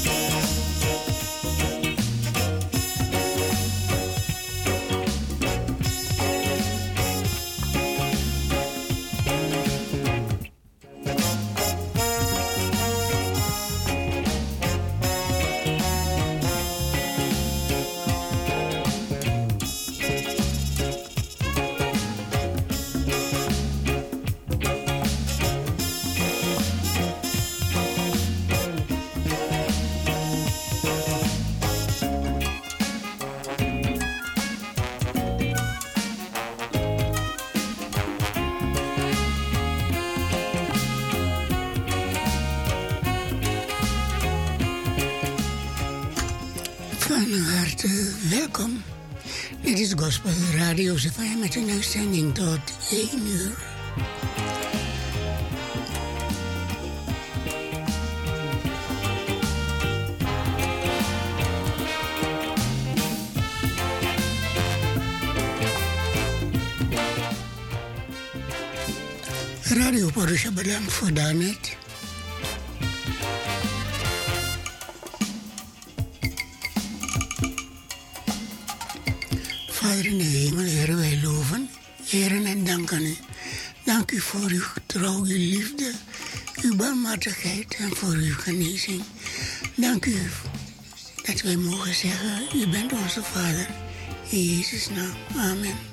welkom. Is Gospel Radio ZFM met een uitzending tot 1 uur. Radio Porusha bedankt voor daarnet. Genezing. Dank u dat wij mogen zeggen, u bent onze Vader. In Jezus' naam, amen.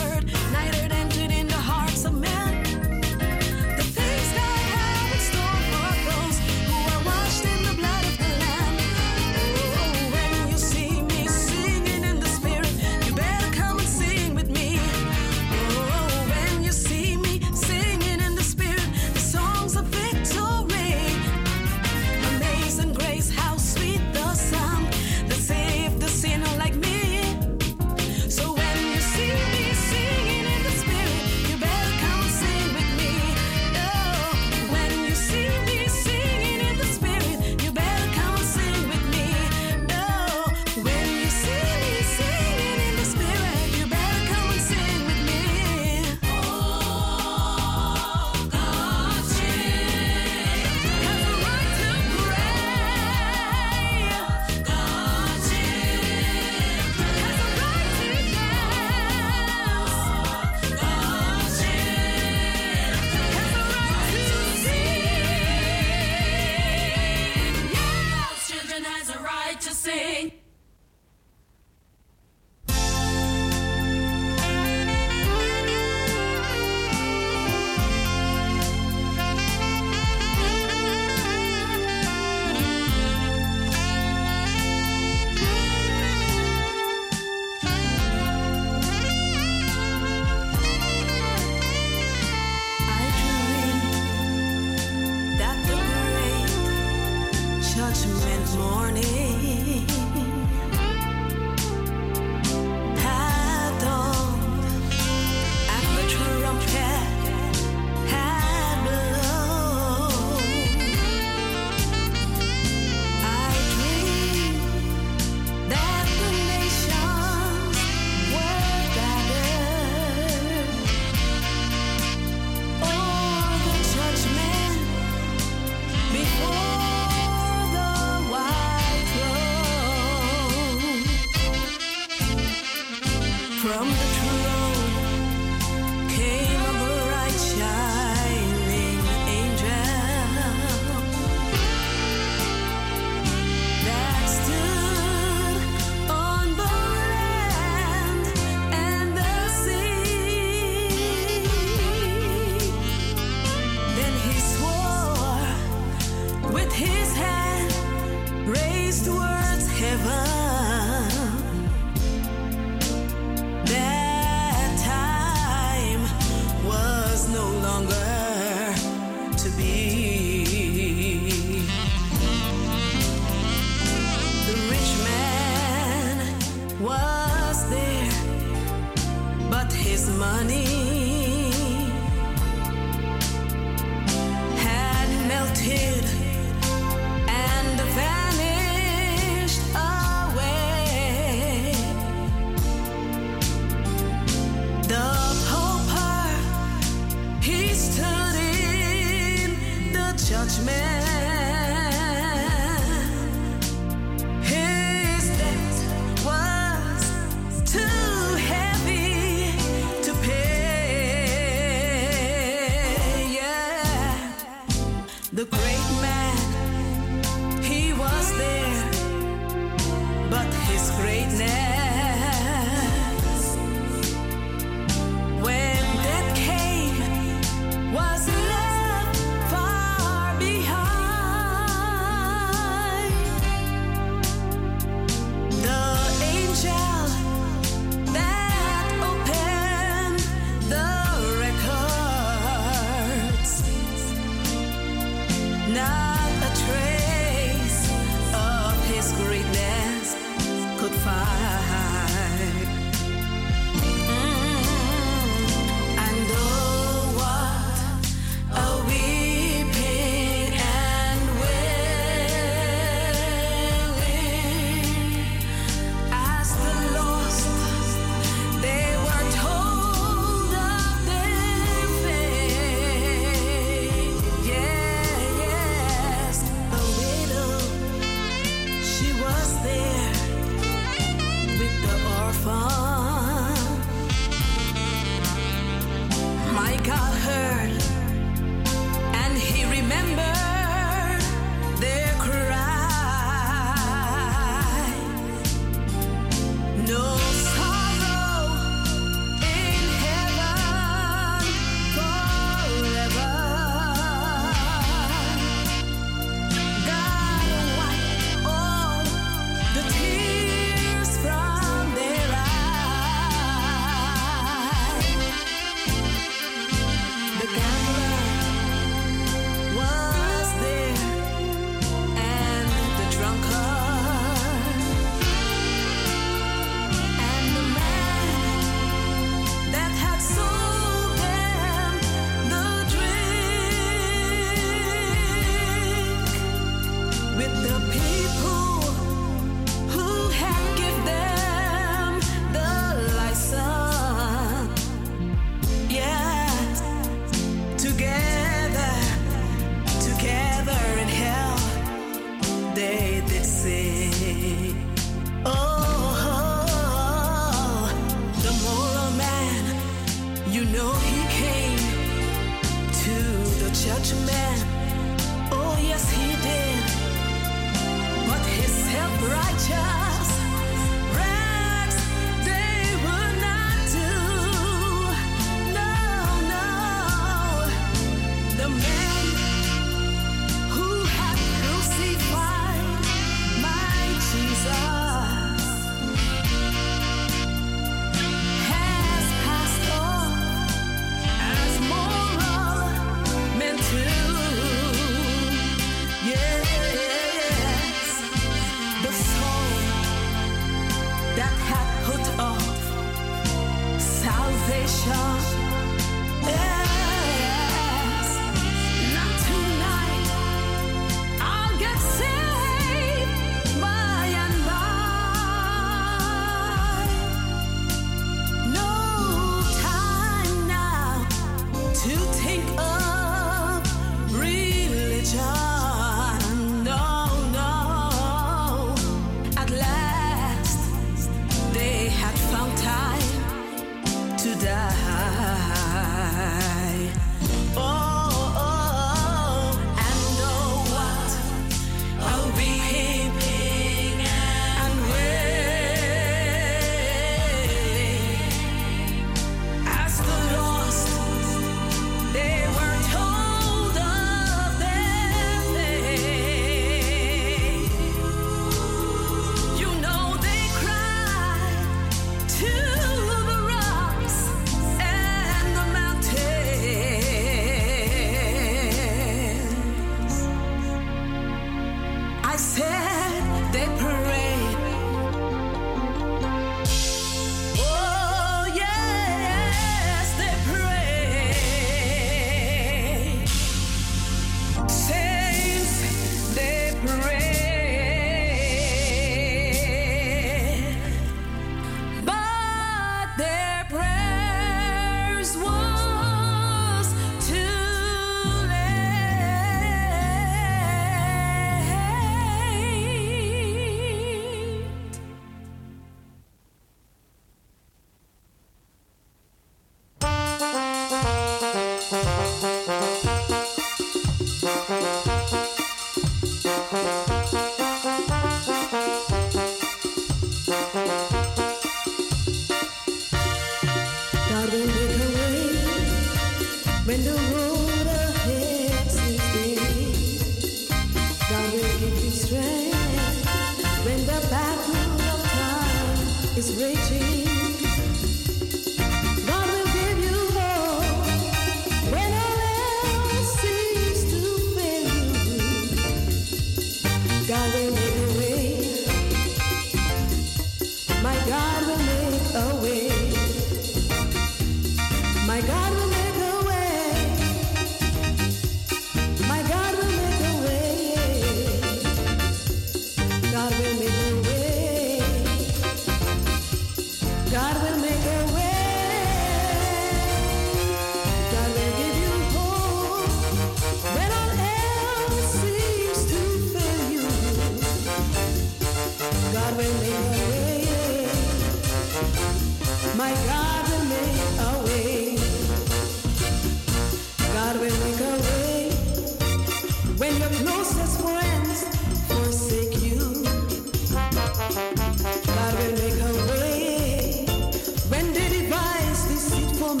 God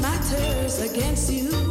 against make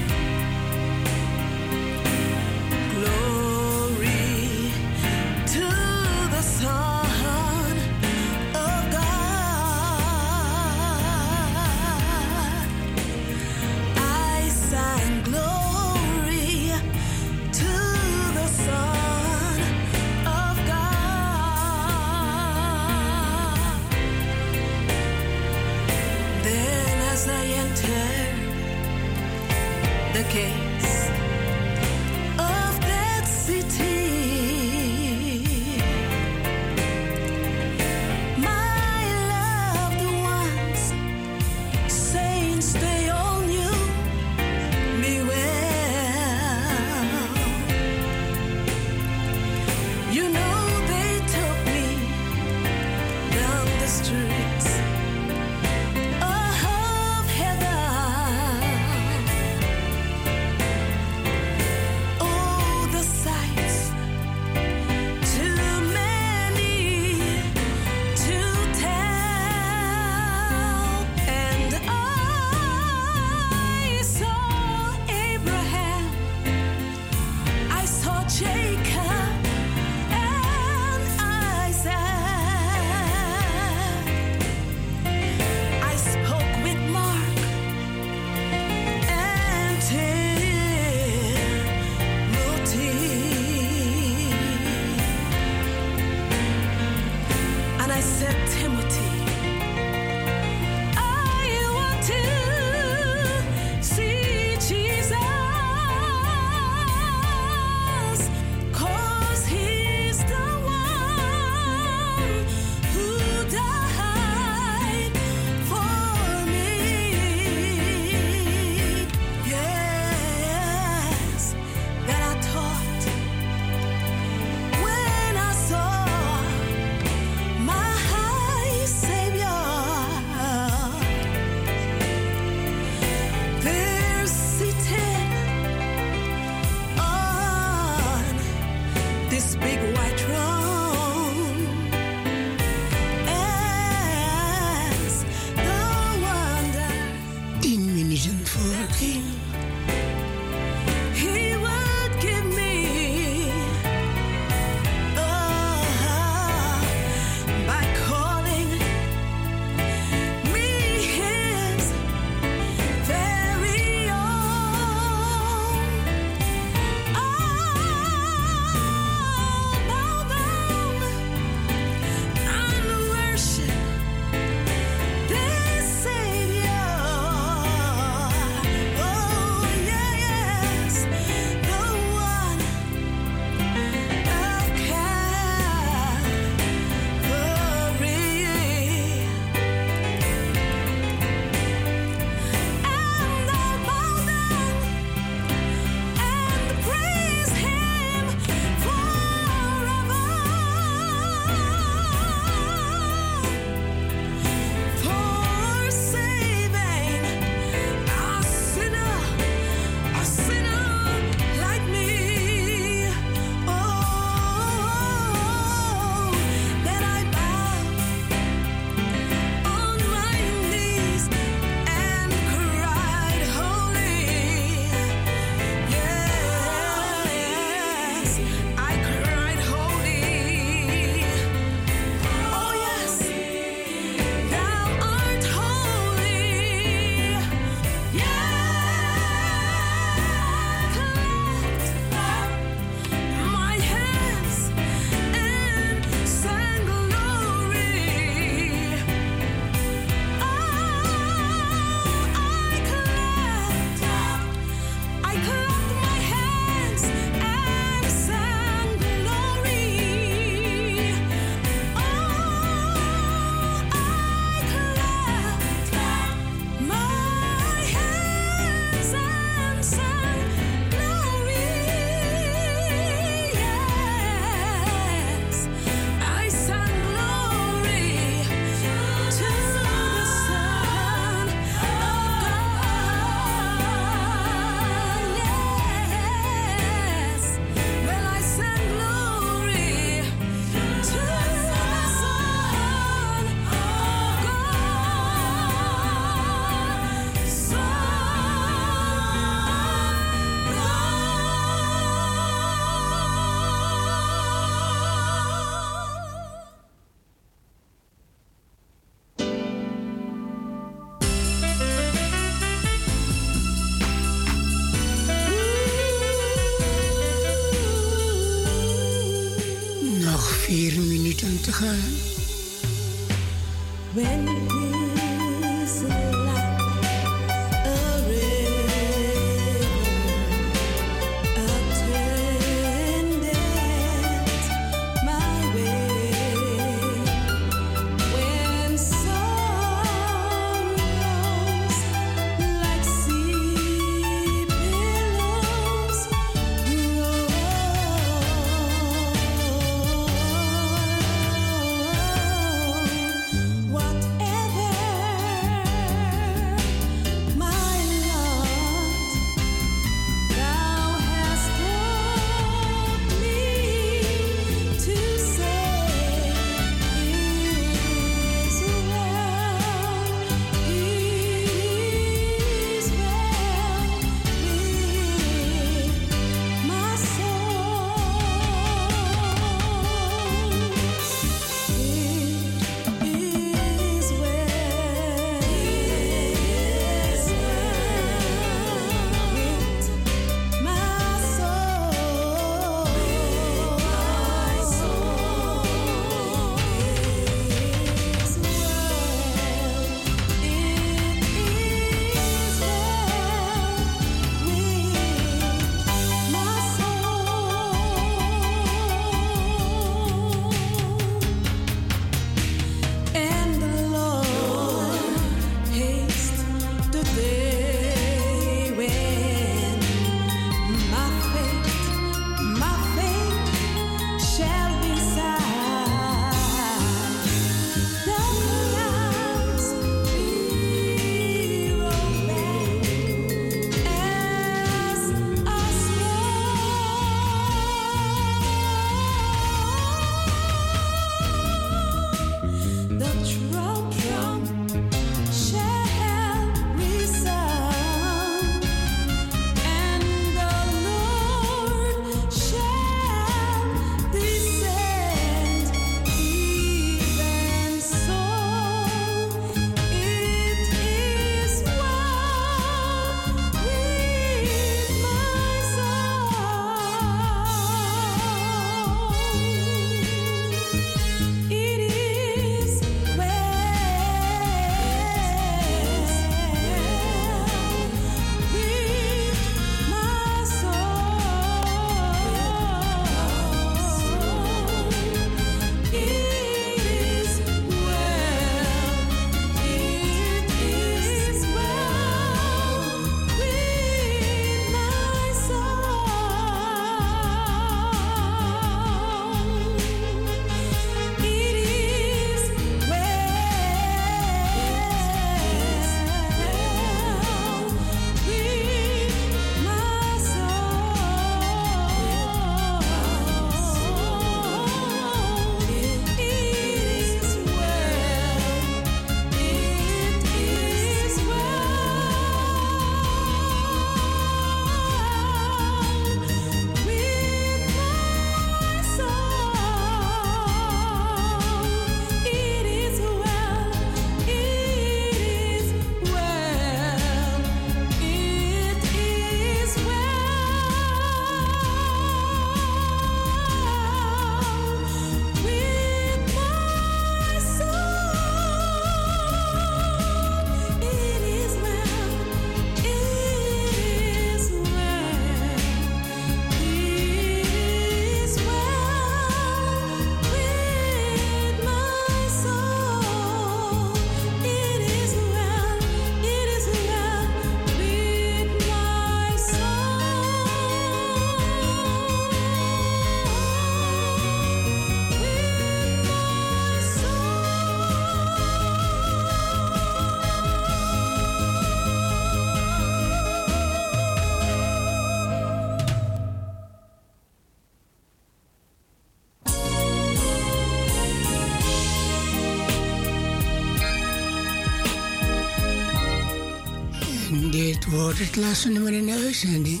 het laatste nummer in de uitzending.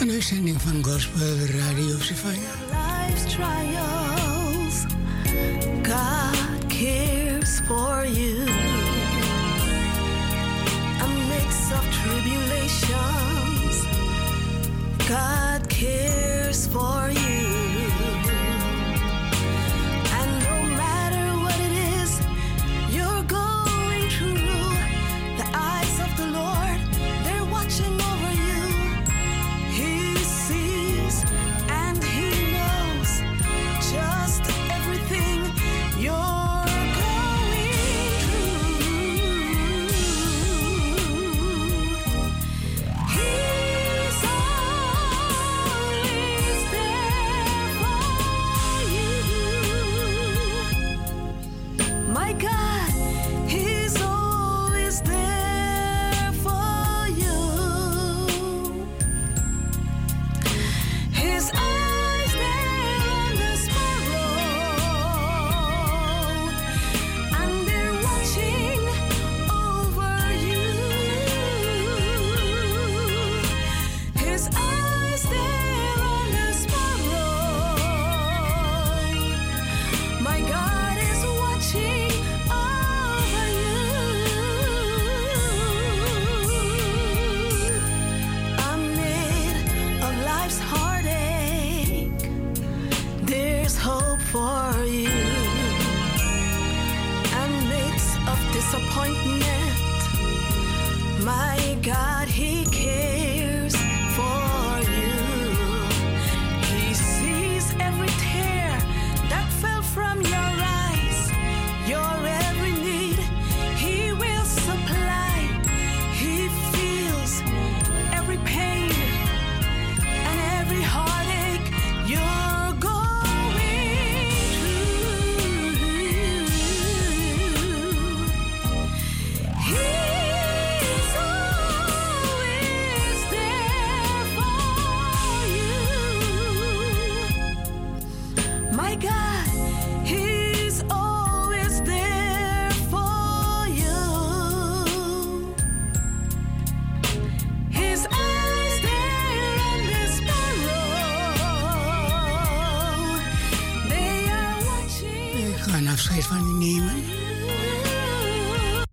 Een uitzending van Gospel Radio Savannah. my God.